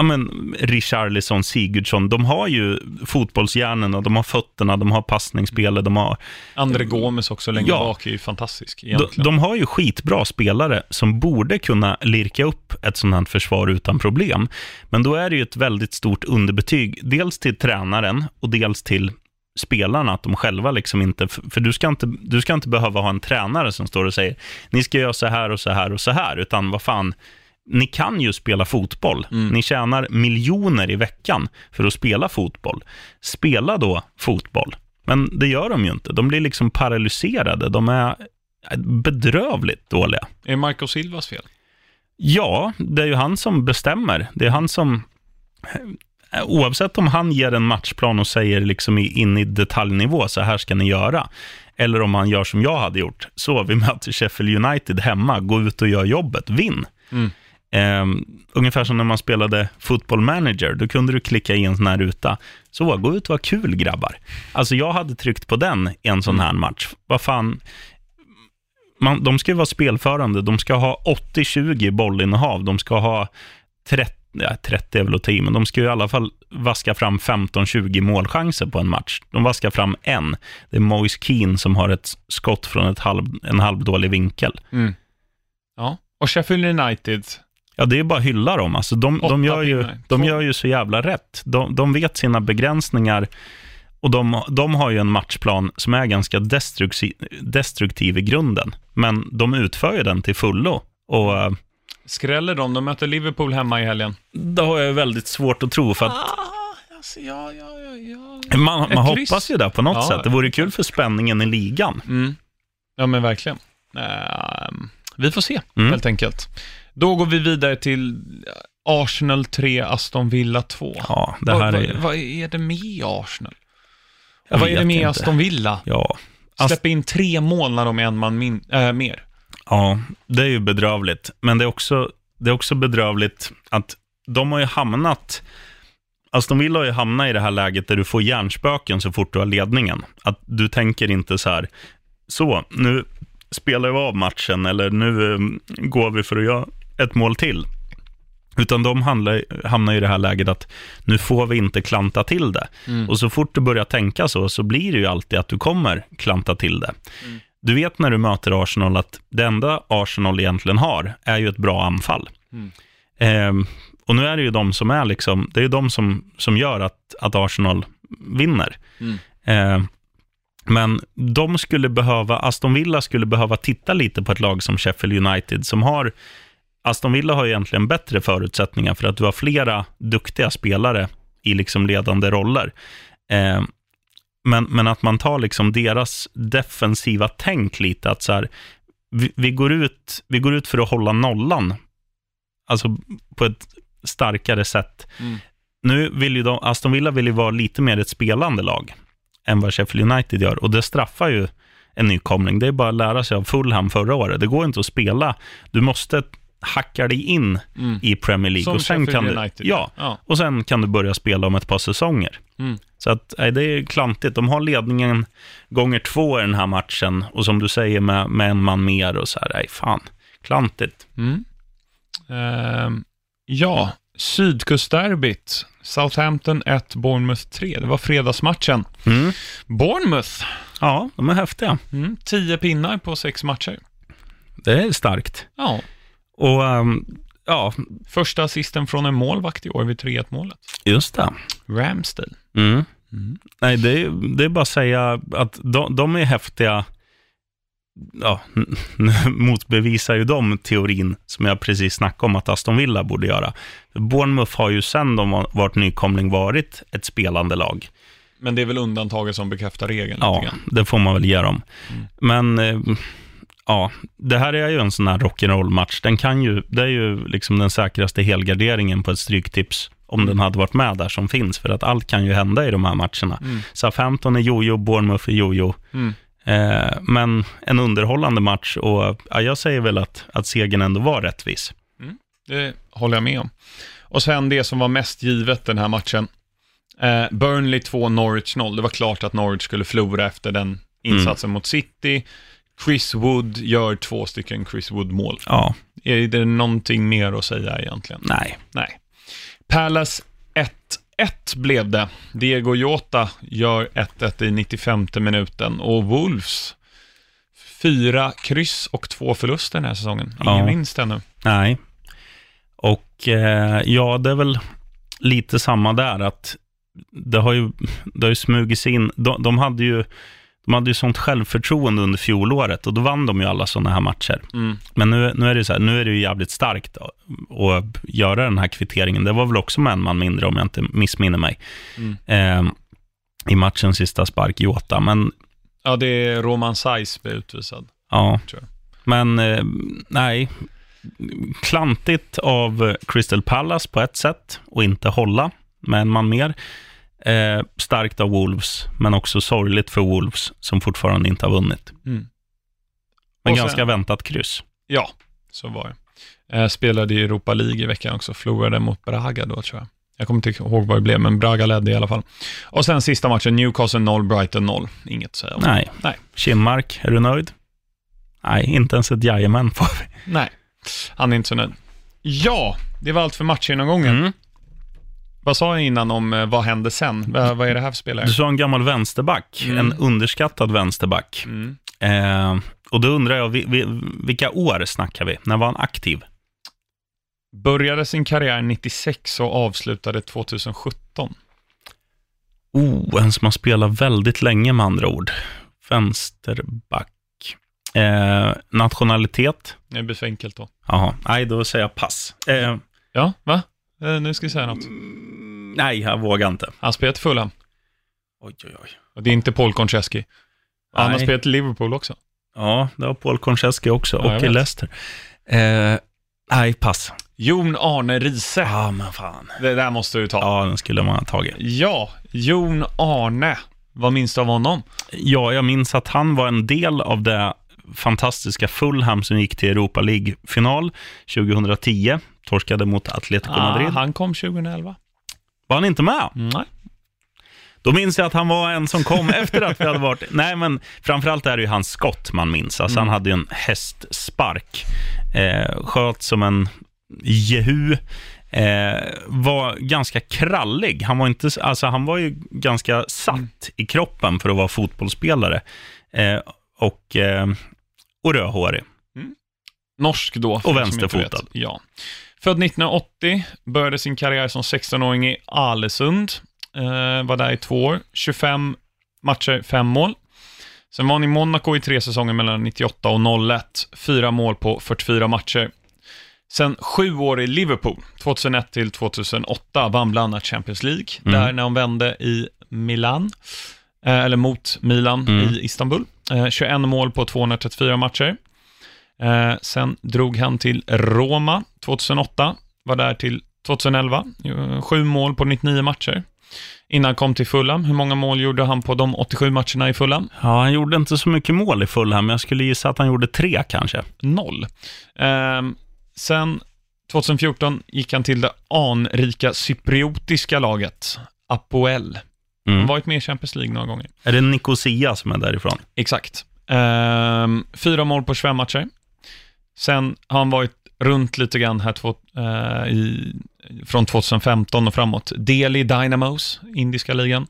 ja men, Richarlison, Sigurdsson, de har ju fotbollshjärnorna, de har fötterna, de har passningsspelet, de har... André Gomes också längre Ja. bak är ju fantastisk De, egentligen. de har ju skitbra spelare som borde kunna lirka upp ett sånt här försvar utan problem. Men då är det ju ett väldigt stort underbetyg, dels till tränaren och dels till spelarna, att de själva liksom inte, för du ska inte, du ska inte behöva ha en tränare som står och säger, ni ska göra så här och så här och så här, utan vad fan, ni kan ju spela fotboll. Ni tjänar miljoner i veckan för att spela fotboll. Spela då fotboll. Men det gör de ju inte. De blir liksom paralyserade. De är bedrövligt dåliga. Är Marco Silvas fel? Ja, det är ju han som bestämmer. Det är han som... Oavsett om han ger en matchplan och säger liksom in i detaljnivå, så här ska ni göra. Eller om han gör som jag hade gjort. Så, vi möter Sheffield United hemma, gå ut och gör jobbet, vinn. Mm. Um, ungefär som när man spelade Football Manager, då kunde du klicka i en sån här ruta. Så, gå ut och ha kul grabbar. Alltså jag hade tryckt på den i en sån här match. Vad fan, man, de ska ju vara spelförande, de ska ha 80-20 bollinnehav, de ska ha 30, ja, 30 är väl att ta i, men de ska ju i alla fall vaska fram 15-20 målchanser på en match. De vaskar fram en. Det är Moise Keane som har ett skott från ett halv, en halvdålig vinkel. Mm. Ja. Och Sheffield United, Ja, det är bara att hylla dem. Alltså, de, de, gör ju, de gör ju så jävla rätt. De, de vet sina begränsningar och de, de har ju en matchplan som är ganska destruktiv, destruktiv i grunden. Men de utför ju den till fullo. Och eh, skräller de? De möter Liverpool hemma i helgen. det har jag väldigt svårt att tro, för att Ah, alltså, ja, ja, ja, man, man hoppas ju det på något sätt. Det vore kul för spänningen i ligan. Mm. Ja, men verkligen. Ehm, vi får se, Mm. helt enkelt. Då går vi vidare till Arsenal 3, Aston Villa 2. Ja, det vad, här vad, är... vad är det med Arsenal? Jag vad är det med inte. Aston Villa? Ja. Ast- Släpper in tre mål när de är en man min, äh, mer. Ja, det är ju bedrövligt. Men det är också, det är också bedrövligt att de har ju hamnat... Aston Villa har ju hamnat i det här läget där du får hjärnspöken så fort du har ledningen. Att du tänker inte så här, så, nu spelar vi av matchen eller nu eh, går vi för att göra ett mål till. Utan de handlar, hamnar i det här läget att nu får vi inte klanta till det. Och så fort du börjar tänka så, så blir det ju alltid att du kommer klanta till det. Du vet när du möter Arsenal att det enda Arsenal egentligen har är ju ett bra anfall. Mm. Ehm, och nu är det ju de som är liksom, det är ju de som, som gör att, att Arsenal vinner. Mm. Ehm, men de skulle behöva, Aston Villa skulle behöva titta lite på ett lag som Sheffield United som har, Aston Villa har ju egentligen bättre förutsättningar för att du har flera duktiga spelare i liksom ledande roller. Ehm, men, men att man tar liksom deras defensiva tänk lite, att så här, vi, vi, går ut, vi går ut för att hålla nollan, alltså på ett starkare sätt. Mm. Nu vill ju de, Aston Villa vill ju vara lite mer ett spelande lag än vad Sheffield United gör, och det straffar ju en nykomling. Det är bara att lära sig av Fulham förra året. Det går inte att spela. Du måste hacka dig in Mm. i Premier League. Som och sen kan du. Ja, ja. och sen kan du börja spela om ett par säsonger. Mm. Så att, nej, det är klantigt. De har ledningen gånger två i den här matchen och som du säger med, med en man mer och så här, nej fan, klantigt. Mm. Ehm, ja, Sydkustderbyt. Southampton 1, Bournemouth 3. Det var fredagsmatchen. Mm. Bournemouth, Ja, de är häftiga. mm, 10 pinnar på sex matcher. Det är starkt. Ja, Och ehm, ja, första assisten från en målvakt i år vid 3-1 målet. just det. Ramsdale. Mm. Mm. Nej, det är, det är bara att säga att de, de är häftiga. Ja, nu *laughs* motbevisar ju de teorin som jag precis snackade om att Aston Villa borde göra. Bournemouth har ju sen de har varit nykomling varit ett spelande lag. Men det är väl undantaget som bekräftar regeln Ja, det får man väl ge dem. Mm. Men eh, ja, det här är ju en sån här rock'n'roll-match. Den kan ju, det är ju liksom den säkraste helgarderingen på ett stryktips om den hade varit med där som finns, för att allt kan ju hända i de här matcherna. Mm. Southampton är jojo, Bournemouth är jojo. Mm. Eh, men en underhållande match och ja, jag säger väl att, att segern ändå var rättvis. Det håller jag med om. Och sen det som var mest givet den här matchen. Eh, Burnley 2, Norwich 0. Det var klart att Norwich skulle förlora efter den insatsen mot City. Chris Wood gör två stycken Chris Wood-mål. Ja, Är det någonting mer att säga egentligen? nej. Nej. Palace 1-1 blev det. Diego Jota gör 1-1 i 95 minuten och Wolves fyra kryss och två förluster den här säsongen. Ingen Ja. vinst ännu. Nej. Och eh, ja, det är väl lite samma där, att det har ju, det har ju smugit sig in. De, de, hade ju, de hade ju sånt självförtroende under fjolåret och då vann de ju alla sådana här matcher. Mm. Men nu, nu är det ju så här, nu är det ju jävligt starkt att göra den här kvitteringen. Det var väl också med en man mindre om jag inte missminner mig. Mm. Eh, I matchens sista spark, Jota. Men Ja, det är Roman Saiz blir utvisad. ja, men eh, nej. Klantigt av Crystal Palace på ett sätt och inte hålla med en man mer. Eh, starkt av Wolves, men också sorgligt för Wolves som fortfarande inte har vunnit. Mm. Men sen- ganska väntat kryss. Ja, så var det. Eh, spelade i Europa League i veckan också, förlorade mot Braga då tror jag. Jag kommer inte ihåg vad det blev, men Braga ledde i alla fall. Och sen sista matchen, Newcastle 0, Brighton 0. Inget att säga om. Nej. Nej. Kinmark, är du nöjd? Nej, inte ens ett jajamän får vi. Nej, han är inte så nöjd. Ja, det var allt för matchgenomgången. Mm. Vad sa jag innan om eh, vad händer sen? Vad, vad är det här för spelare? Du sa en gammal vänsterback, Mm. en underskattad vänsterback. Mm. Eh, och då undrar jag, vi, vi, vilka år snackar vi? När var han aktiv? Började sin karriär 96 och avslutade 2017. Oh, en som har spelat väldigt länge med andra ord. Vänsterback. Eh, nationalitet? Det blir för enkelt då. Jaha, nej då säger jag pass. Eh, Ja, va? Eh, nu ska jag säga något. nej, jag vågar inte. Han spelat i Fulham. Oj, oj, oj. Och det är inte Paul Konchesky. Han har spelat i Liverpool också. Ja, det har Paul Konchesky också, Ja, och i. Leicester. Eh, nej, pass. Jon Arne Riise. Ja, men fan. Det där måste du ta. Ja, den skulle man ha tagit. Ja, Jon Arne. Vad minns du av honom? Ja, jag minns att han var en del av det fantastiska Fulham som gick till Europa League-final 2010. Torskade mot Atletico Madrid. Ah, han kom 2011. Var han inte med? Nej. Då minns jag att han var en som kom efter att vi hade varit... *laughs* Nej, men framförallt är det ju hans skott man minns. Alltså, Mm. Han hade ju en hästspark. Eh, sköt som en jehu. Eh, var ganska krallig. Han var, inte, alltså, han var ju ganska satt Mm. i kroppen för att vara fotbollsspelare. Eh, och, eh, och rödhårig. Norsk då. för Och som inte vänsterfotad. Ja. Född 1980, började sin karriär som 16-åring i Alesund. Eh, var där i två år. 25 matcher, fem mål. Sen var han i Monaco i tre säsonger mellan 98 och 01. Fyra mål på 44 matcher. Sen sju år i Liverpool, 2001 till 2008, vann bland annat Champions League. Mm. Där när han vände i Milan, eh, eller mot Milan Mm. i Istanbul. Eh, 21 mål på 234 matcher. Eh, sen drog han till Roma 2008, var där till 2011, eh, sju mål på 99 matcher. Innan han kom till Fulham, hur många mål gjorde han på de 87 matcherna i Fulham? Ja, han gjorde inte så mycket mål i Fulham, men jag skulle gissa att han gjorde tre kanske. Noll. Ehm, sen 2014 gick han till det anrika cypriotiska laget, Apoel. Mm. varit med i Champions League några gånger. Är det Nicosia som är därifrån? Exakt. Ehm, fyra mål på 25 matcher. Sen har han varit runt lite grann här två, eh, i, från 2015 och framåt. Delhi Dynamos, indiska ligan.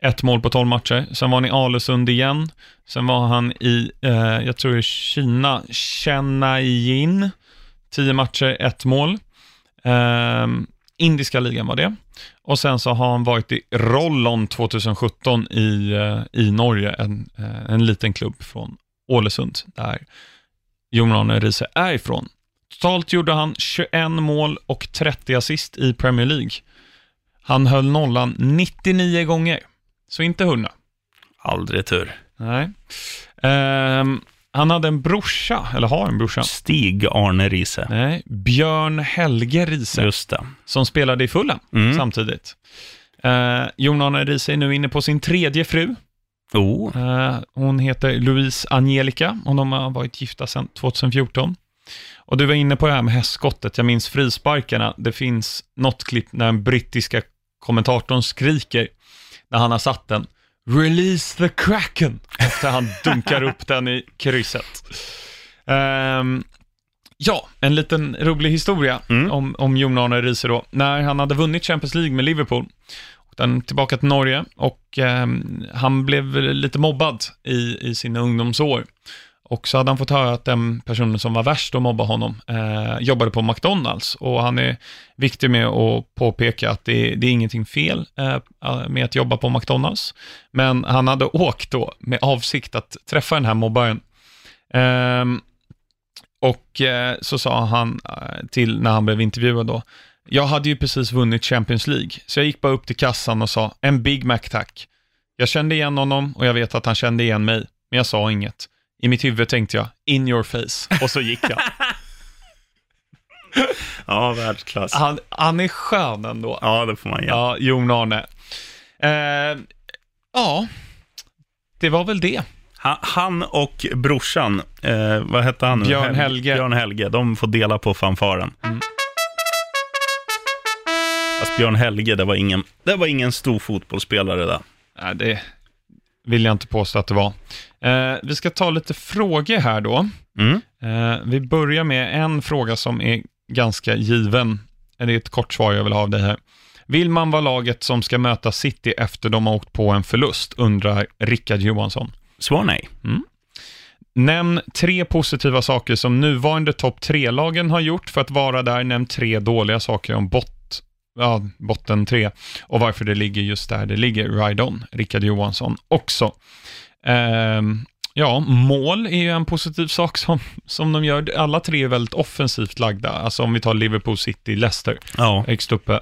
Ett mål på 12 matcher. Sen var han i Alesund igen. Sen var han i, eh, jag tror det är Kina, Chennaiyin. 10 matcher, ett mål. Ehm, indiska ligan var det. Och sen så har han varit i Rollon 2017 i, eh, i Norge, en, eh, en liten klubb från Ålesund, där Jon Arne Riise är ifrån. Totalt gjorde han 21 mål och 30 assist i Premier League. Han höll nollan 99 gånger, så inte 100. Aldrig tur. Nej. Ehm, han hade en brorsa, eller har en brorsa. Stig Arne Riise. Nej, Björn Helge Riise, Just det. som spelade i Fulham Mm. samtidigt. Uh, Jon Arne Riise är nu inne på sin tredje fru. Oh. Eh, hon heter Louise Angelica och de har varit gifta sedan 2014. Och du var inne på det här med hästskottet, jag minns frisparkarna. Det finns något klipp när den brittiska kommentatorn skriker när han har satt den. Release the Kraken! Efter han dunkar upp den i krysset. Ehm, Ja, en liten rolig historia Mm. om, om Jon Arne Riise då. När han hade vunnit Champions League med Liverpool, han tillbaka till Norge och ehm, han blev lite mobbad i, i sina ungdomsår. Och så hade han fått höra att den personen som var värst att mobba honom eh, jobbade på McDonalds. Och han är viktig med att påpeka att det, det är ingenting fel eh, med att jobba på McDonalds. Men han hade åkt då med avsikt att träffa den här mobbaren. Eh, och eh, så sa han eh, till, när han blev intervjuad då, jag hade ju precis vunnit Champions League, så jag gick bara upp till kassan och sa, en Big Mac tack. Jag kände igen honom och jag vet att han kände igen mig, men jag sa inget. I mitt huvud tänkte jag, in your face, och så gick jag. *laughs* Ja, världsklass. han, han är skön ändå. Ja, det får man ge. Ja, Jon Arne. Eh, ja, det var väl det. Ha- Han och brorsan, eh, vad hette han nu? Björn Hel- Helge. Björn Helge, de får dela på fanfaren. Mm. Fast Björn Helge, det var ingen, det var ingen stor fotbollsspelare där. Nej, det vill jag inte påstå att det var. Eh, vi ska ta lite frågor här då. Mm. Eh, vi börjar med en fråga som är ganska given. Det är ett kort svar jag vill ha av dig här. Vill man vara laget som ska möta City efter de har åkt på en förlust, undrar Rickard Johansson. Svar nej. Nämn tre positiva saker som nuvarande topp tre-lagen har gjort för att vara där. Nämn tre dåliga saker om bott, ja, botten tre och varför det ligger just där det ligger. Ride on, Rickard Johansson också. Ehm, ja, mål är ju en positiv sak som, som de gör. Alla tre är väldigt offensivt lagda. Alltså om vi tar Liverpool, City, Leicester, Ja. högst uppe.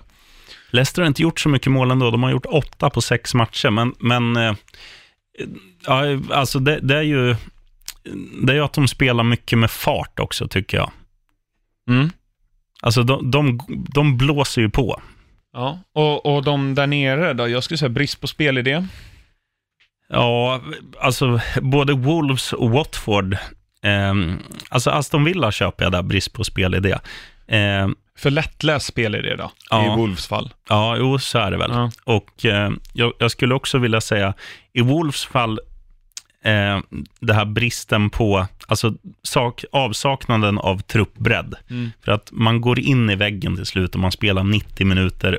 Leicester har inte gjort så mycket mål ändå. De har gjort åtta på sex matcher, men, men eh, ja, alltså det, det är ju det är ju att de spelar mycket med fart också, tycker jag. Mm. Alltså de, de, de blåser ju på. Ja, och, och de där nere då? Jag skulle säga brist på spelidé. Ja, alltså både Wolves och Watford. Eh, alltså Aston Villa köper jag där, brist på spelidé. Eh, För lättläst spelidé då, Ja. i Wolves fall. ja, jo, så är det väl. Ja. Och eh, jag, jag skulle också vilja säga, i Wolves fall, eh, det här bristen på, alltså sak, avsaknaden av truppbredd. Mm. För att man går in i väggen till slut och man spelar 90 minuter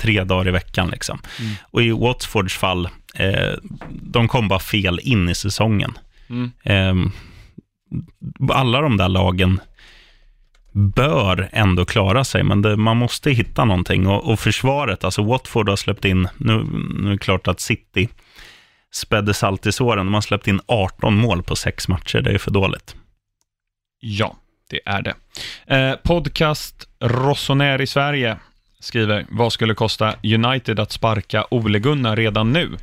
tre dagar i veckan. Liksom. Mm. Och i Watfords fall, eh, de kom bara fel in i säsongen. Mm. Eh, alla de där lagen bör ändå klara sig, men det, man måste hitta någonting. Och, och försvaret, alltså Watford har släppt in, nu, nu är det klart att City spädde salt i såren, de har släppt in 18 mål på sex matcher, det är för dåligt. Ja, det är det. Eh, podcast i Sverige skriver, vad skulle kosta United att sparka Ole Gunnar redan nu?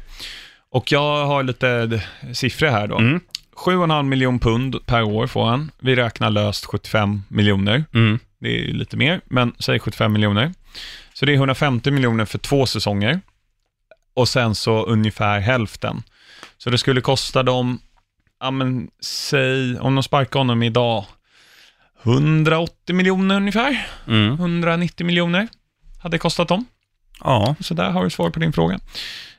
Och jag har lite siffror här då. Mm. 7,5 miljon pund per år får han. Vi räknar löst 75 miljoner. Mm. Det är lite mer, men säg 75 miljoner. Så det är 150 miljoner för två säsonger. Och sen så ungefär hälften. Så det skulle kosta dem, ja men säg, om de sparkar honom idag, 180 miljoner ungefär. Mm. 190 miljoner hade det kostat dem. Ja, Så där har du svar på din fråga.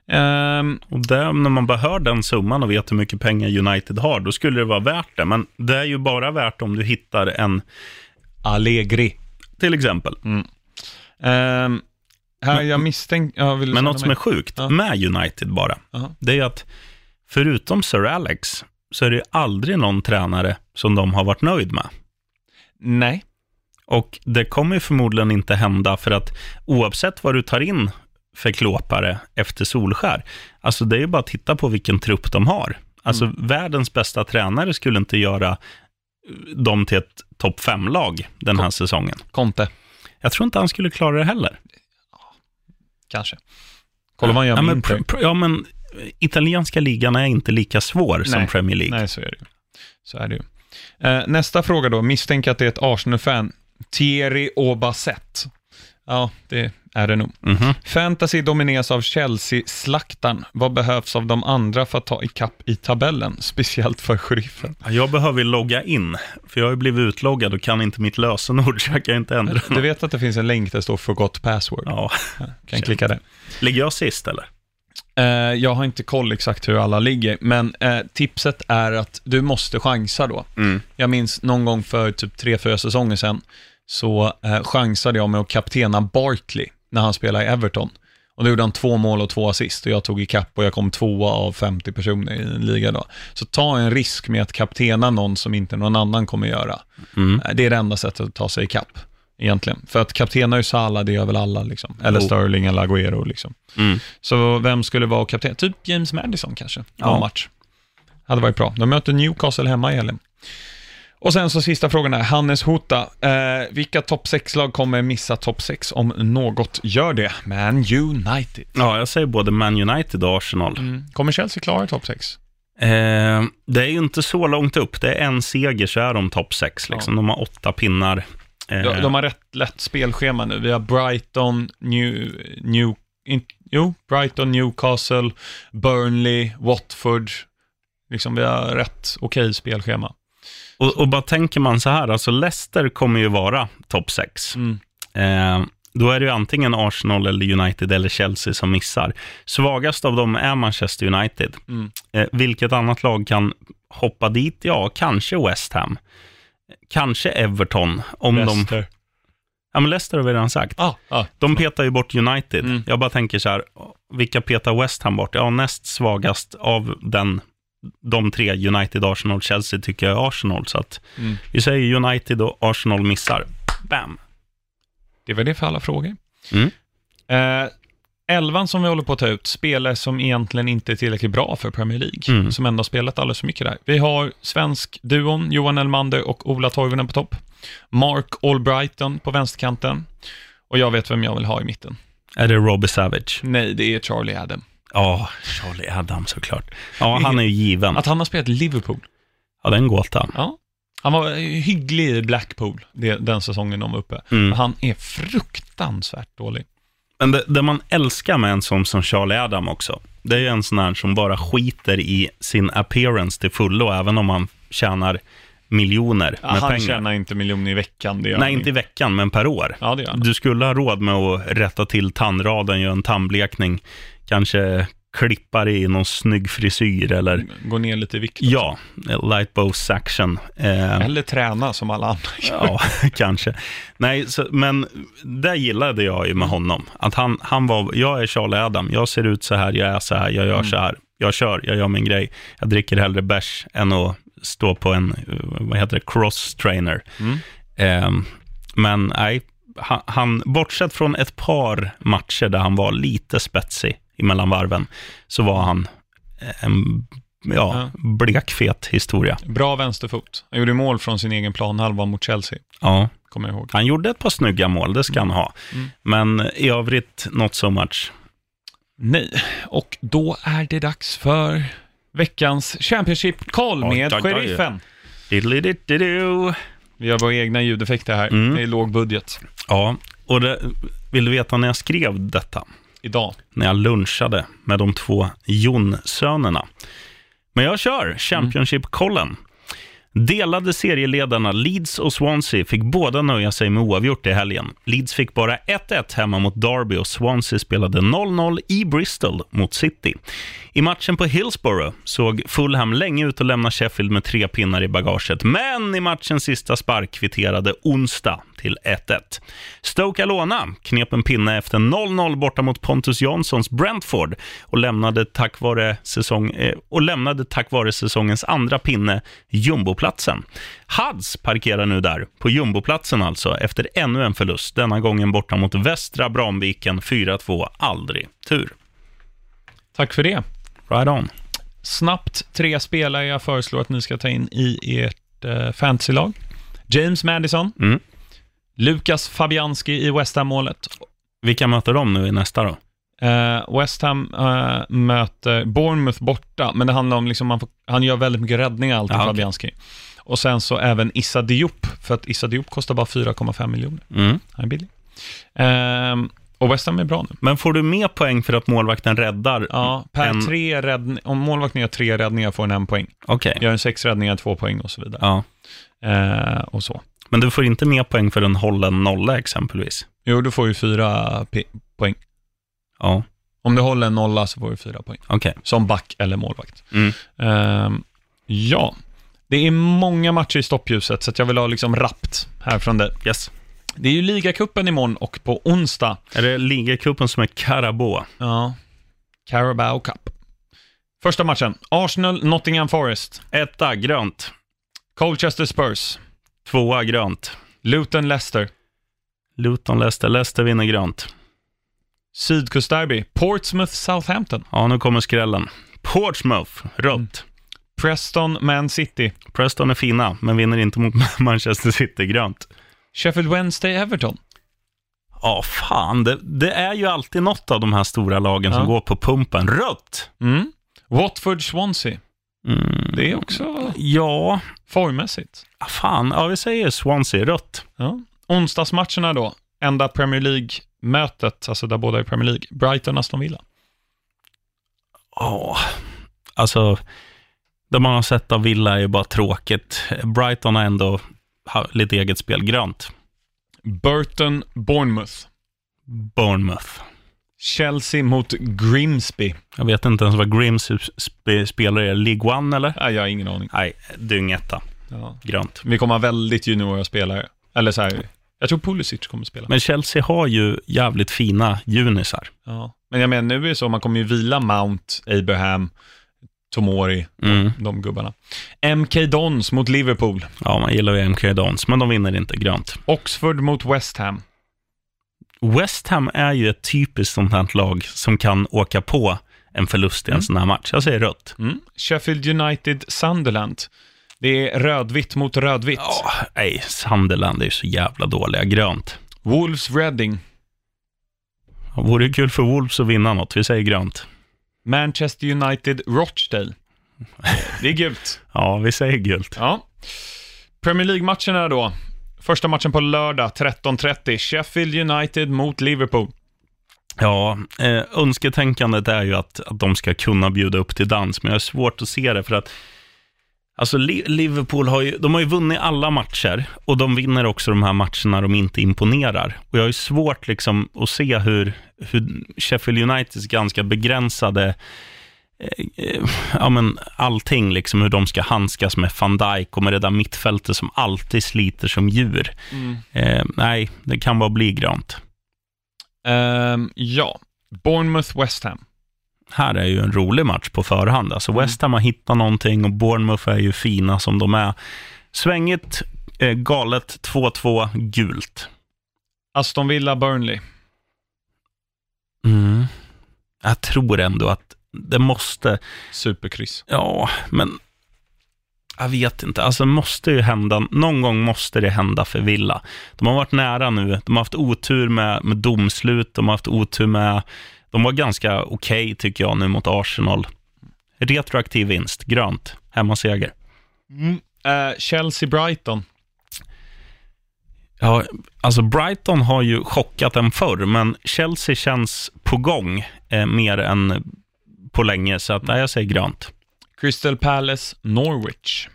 Ehm, och det, när man bara hör den summan och vet hur mycket pengar United har, då skulle det vara värt det. Men det är ju bara värt om du hittar en, Allegri. till exempel. Ehm, här, jag misstänker... Ja, vill du Men något som är sjukt Ja. med United bara, Jaha. det är att förutom Sir Alex, så är det ju aldrig någon tränare som de har varit nöjd med. Nej. Och det kommer ju förmodligen inte hända, för att oavsett vad du tar in för klåpare efter Solskär, alltså det är ju bara att titta på vilken trupp de har. Alltså världens bästa tränare skulle inte göra dem till ett topp fem-lag den här säsongen. Conte, Jag tror inte han skulle klara det heller. kanske. Kolla vad han gör ja, men, ja, men italienska ligan är inte lika svår som Nej. Premier League. Nej, så är det ju. Så är det ju. Eh, nästa fråga då. Misstänk att det är ett Arsenal-fan. Thierry Aubasset. Ja, det är det nog. Mhm. Fantasy domineras av Chelsea-slaktaren. Vad behövs av de andra för att ta ikapp i tabellen? Speciellt för sheriffen. Ja, Jag behöver logga in, för jag har blivit utloggad och kan inte mitt lösenord, så jag kan inte ändra Du vet att det finns en länk där det står forgot password? Ja. Kan klicka där. Ligger jag sist eller? Eh, jag har inte koll exakt hur alla ligger, men eh, tipset är att du måste chansa då. Mm. Jag minns någon gång för typ tre, fyra säsonger sedan, så eh, chansade jag med att kaptena Barkley när han spelade i Everton. Och då gjorde han två mål och två assist och jag tog ikapp och jag kom tvåa av 50 personer i en liga då. Så ta en risk med att kaptena någon som inte någon annan kommer göra. Mm. Eh, Det är det enda sättet att ta sig ikapp, egentligen. För att kaptena ju Salah, det gör väl alla liksom. Eller Jo. Sterling eller Agüero liksom. Mm. Så vem skulle vara kapten? Typ James Madison kanske, Ja. någon match. Hade varit bra. De möter Newcastle hemma i helgen. Och sen så sista frågan är, Hannes Hota. Eh, vilka topp 6-lag kommer missa topp 6 om något gör det? Man United. Ja, jag säger både Man United och Arsenal. Kommer Chelsea klara topp 6? Eh, det är ju inte så långt upp. Det är en seger så är de topp sex. Liksom. De har åtta pinnar. Eh, De, de har rätt lätt spelschema nu. Vi har Brighton, New... New in, jo, Brighton, Newcastle, Burnley, Watford. Liksom, vi har rätt okej spelschema. och, och bara tänker man så här, alltså Leicester kommer ju vara topp sex. Mm. Eh, då är det ju antingen Arsenal, eller United eller Chelsea som missar. Svagast av dem är Manchester United. Mm. Eh, vilket annat lag kan hoppa dit? Ja, kanske West Ham. Kanske Everton, om de... Leicester. Ja, men Leicester har vi redan sagt. Ah, ah. De petar ju bort United. Mm. Jag bara tänker så här, vilka petar West Ham bort? Ja, näst svagast av den, de tre, United, Arsenal, Chelsea, tycker jag är Arsenal. Så att Mm. vi säger United och Arsenal missar. Bam! Det var det för alla frågor. Mm. Eh, elvan som vi håller på att ta ut, spelare som egentligen inte är tillräckligt bra för Premier League, Mm. som ändå har spelat alldeles för mycket där. Vi har svensk duon, Johan Elmander och Ola Toivonen på topp. Mark Albrighton på vänsterkanten. Och jag vet vem jag vill ha i mitten. Är det Robbie Savage? Nej, det är Charlie Adam. Ja, Charlie Adam såklart. Ja, han är ju given. Att han har spelat Liverpool. Ja, det är en gåta. Ja. Han var hygglig i Blackpool det, den säsongen de var uppe. Mm. Han är fruktansvärt dålig. Men det, det man älskar med en sån som Charlie Adam också, det är ju en sån här som bara skiter i sin appearance till fullo, även om han tjänar miljoner Ja, med han pengar. tjänar inte miljoner i veckan. Det gör Nej, han inte i veckan, men per år. Ja, det gör han. Du skulle ha råd med att rätta till tandraden, göra en tandblekning, kanske klippa dig i någon snygg frisyr eller Gå ner lite i vikt. ja, light bow action. Eh, Eller träna som alla andra *laughs* ja, kanske. Nej, så, men det gillade jag ju med honom. Att han, han var, jag är Charlie Adam, jag ser ut så här, jag är så här, jag gör så här. Jag kör, jag gör min grej. Jag dricker hellre bärs än att stå på en, vad heter det, cross trainer. Mm. Eh, men nej, han, han, bortsett från ett par matcher där han var lite spetsig emellan varven, så var han en ja, Ja. blekfet historia. Bra vänsterfot. Han gjorde mål från sin egen planhalva mot Chelsea, Ja, kommer jag ihåg. han gjorde ett par snygga mål, det ska han ha. Mm. Men i övrigt, not so much. Nej, och då är det dags för veckans Championship-koll med oj, sheriffen. Vi har våra egna ljudeffekter här. Mm. Det är låg budget Ja, och det, vill du veta när jag skrev detta? Idag. När jag lunchade med de två Jon-sönerna. Men jag kör Championship-kollen. Delade serieledarna Leeds och Swansea fick båda nöja sig med oavgjort i helgen. Leeds fick bara 1-1 hemma mot Derby och Swansea spelade 0-0 i Bristol mot City. I matchen på Hillsborough såg Fulham länge ut att lämna Sheffield med tre pinnar i bagaget, men i matchens sista spark kvitterade onsdag till 1-1. Stoke Alona knep en pinne efter 0-0 borta mot Pontus Janssons Brentford och lämnade tack vare, säsong, eh, och lämnade tack vare säsongens andra pinne jumboplatsen. Hads parkerar nu där, på jumboplatsen alltså, efter ännu en förlust, denna gången borta mot Västra Bramviken 4-2, aldrig tur. Tack för det. Right on. Snabbt tre spelare jag föreslår att ni ska ta in i ert eh, fantasylag. James Madison, Mm. Lukas Fabianski i West Ham-målet. Vilka möter de nu i nästa då? Eh, West Ham eh, möter Bournemouth borta, men det handlar om, liksom, man får, han gör väldigt mycket räddningar alltid, Ja. Fabianski. Och sen så även Issa Diop, för att Issa Diop kostar bara 4,5 miljoner. Mm. Han är billig. Ehm, och West Ham är bra nu. Men får du mer poäng för att målvakten räddar? Ja, per en... tre räddningar, om målvakten gör tre räddningar får han en poäng. Okej. Gör en sex räddningar, två poäng och så vidare. Ja. Eh, och så. Men du får inte mer poäng för en hållen nolla exempelvis? Jo, du får ju fyra poäng. Ja. Om du håller en nolla så får du fyra poäng. Okej. Som back eller målvakt. Mm. Ehm, ja, det är många matcher i stoppljuset, så jag vill ha liksom rappt här från dig. Yes. Det är ju ligacupen imorgon och på onsdag. Är det ligacupen som är Carabao? Ja, Carabao Cup. Första matchen, Arsenal, Nottingham Forest. Etta, grönt. Colchester Spurs. Tvåa, grönt. Luton Leicester. Luton, Leicester. Leicester vinner grönt. Sydkustderby. Portsmouth Southampton. Ja, nu kommer skrällen. Portsmouth, rött. Preston Man City. Preston är fina, men vinner inte mot *laughs* Manchester City, grönt. Sheffield Wednesday Everton. Ja, fan. Det, det är ju alltid något av de här stora lagen som Ja. går på pumpen. Rött! Mm. Watford Swansea. Mm. Det är också Ja, formmässigt. fan. Ja, vi säger Swansea, rött. Ja. Onsdagsmatcherna då. Enda Premier League-mötet, alltså där båda är Premier League. Brighton Aston Villa. Ja, alltså, det man har sett av Villa är ju bara tråkigt. Brighton har ändå lite eget spel. Grönt. Burton Bournemouth. Bournemouth. Chelsea mot Grimsby. Jag vet inte ens vad Grims sp- spelar i. League One eller? Nej, jag har ingen aning. Nej, dyngetta. Ja. Grönt. Vi kommer ha väldigt juniora spelare. Eller så här, jag tror Pulisic kommer spela. Men Chelsea har ju jävligt fina junisar. Ja. Men jag menar, nu är det så, man kommer ju vila Mount, Abraham, Tomori, Mm. de gubbarna. MK Dons mot Liverpool. Ja, man gillar ju MK Dons, men de vinner inte grönt. Oxford mot West Ham. West Ham är ju ett typiskt sånt här lag som kan åka på en förlust i en Mm. sån här match. Jag säger rött. Mm. Sheffield United Sunderland. Det är rödvitt mot rödvitt. Ja, nej, Sunderland är ju så jävla dåliga. Grönt. Wolves Reading. Det vore ju kul för Wolves att vinna något. Vi säger grönt. Manchester United Rochdale. Det är gult. *laughs* Ja, vi säger gult. Ja. Premier League-matcherna då. Första matchen på lördag 13.30. Sheffield United mot Liverpool. Ja, eh, önsketänkandet är ju att, att de ska kunna bjuda upp till dans, men jag har svårt att se det för att Alltså Li- Liverpool har ju, de har ju vunnit alla matcher och de vinner också de här matcherna de inte imponerar. Och jag har ju svårt liksom att se hur, hur Sheffield Uniteds ganska begränsade eh, eh, ja, men allting, liksom hur de ska handskas med van Dijk och med det där mittfältet som alltid sliter som djur. Eh, nej, det kan bara bli grönt. Ehm, ja. Bournemouth West Ham. Här är ju en rolig match på förhand. Alltså Mm. West Ham har hittat någonting och Bournemouth är ju fina som de är. Svängigt, eh, galet, 2-2, gult. Aston Villa Burnley. Mm. Jag tror ändå att det måste, Superkryss. ja, men jag vet inte. Alltså det måste ju hända, någon gång måste det hända för Villa. De har varit nära nu, de har haft otur med, med domslut, de har haft otur med, de var ganska okej tycker jag nu mot Arsenal. Retroaktiv vinst, grönt, hemmaseger. Eh, Chelsea Brighton. Ja, alltså Brighton har ju chockat en förr, men Chelsea känns på gång eh, mer än på länge, så att, nej, jag säger grönt. Crystal Palace Norwich.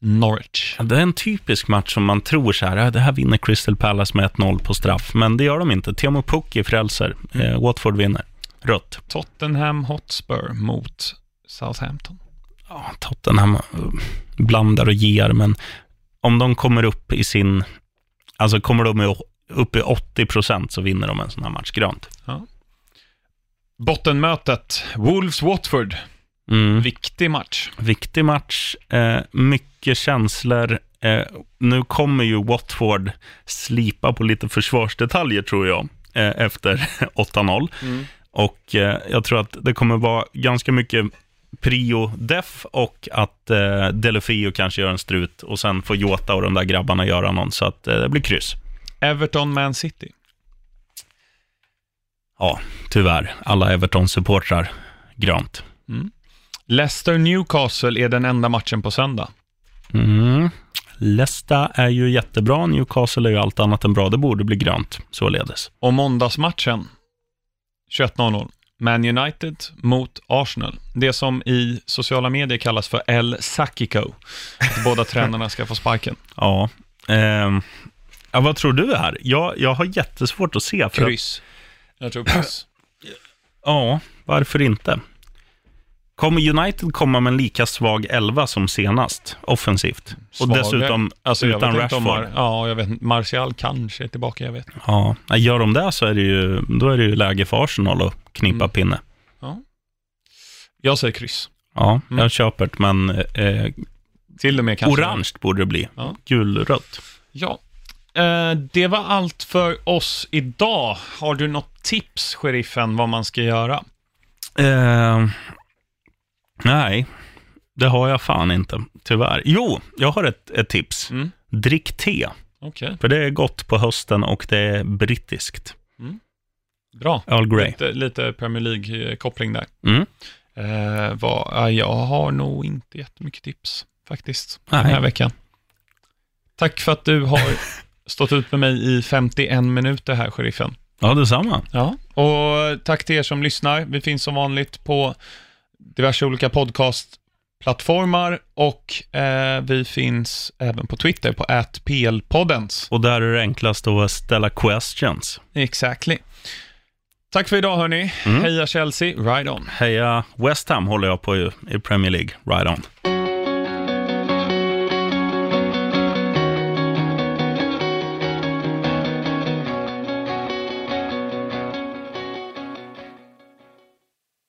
Norwich. Det är en typisk match som man tror så här, ja, det här vinner Crystal Palace med 1-0 på straff, men det gör de inte. Teemu Pukki frälser, eh, Watford vinner. Rött. Tottenham Hotspur mot Southampton. Ja, Tottenham eh, blandar och ger, men om de kommer upp i sin, alltså kommer de upp i 80 procent så vinner de en sån här match grönt. Bottenmötet Wolves-Watford. Mm. Viktig match. Viktig match, eh, mycket känslor. Eh, nu kommer ju Watford slipa på lite försvarsdetaljer tror jag, eh, efter *laughs* 8-0. Och eh, jag tror att det kommer vara ganska mycket prio def och att eh, Delofio kanske gör en strut och sen får Jota och de där grabbarna göra någon, så att eh, det blir kryss. Everton Man City. Ja, tyvärr. Alla Everton-supportrar, grönt. Leicester Newcastle är den enda matchen på söndag. Mm. Leicester är ju jättebra, Newcastle är ju allt annat än bra. Det borde bli grönt, således. Och måndagsmatchen 21.00. Man United mot Arsenal. Det som i sociala medier kallas för El Sakiko. Att båda *laughs* tränarna ska få sparken. Ja. Ehm. ja, vad tror du här? Jag, jag har jättesvårt att se. För att, Kryss. Jag tror kryss. Ja, varför inte? Kommer United komma med en lika svag elva som senast, offensivt? Och Svagare. dessutom Alltså, jag utan Rashford. Mar- ja, jag vet. Martial kanske är tillbaka, jag vet. Ja, gör de det så är det ju, då är det ju läge för Arsenal att knipa Mm. pinne. Jag säger kryss. Ja, Mm. jag köper det, men eh, Till och med kanske. orange borde det bli. Ja. Gulrött. Ja. Eh, det var allt för oss idag. Har du något tips, sheriffen, vad man ska göra? Eh, nej, det har jag fan inte, tyvärr. Jo, jag har ett, ett tips. Mm. Drick te, Okej, för det är gott på hösten och det är brittiskt. bra. Earl Grey. Lite, lite Premier League-koppling där. Mm. Eh, vad, ja, jag har nog inte jättemycket tips, faktiskt, Nej. den här veckan. Tack för att du har *laughs* stått ut med mig i 51 minuter här, sheriffen. Ja, detsamma. Ja, och tack till er som lyssnar. Vi finns som vanligt på diverse olika podcastplattformar och eh, vi finns även på Twitter på @plpoddens. Och där är det enklast att ställa questions. Exactly. Tack för idag hörni. Mm. Heja Chelsea, ride on. Heja West Ham håller jag på i Premier League. Right on.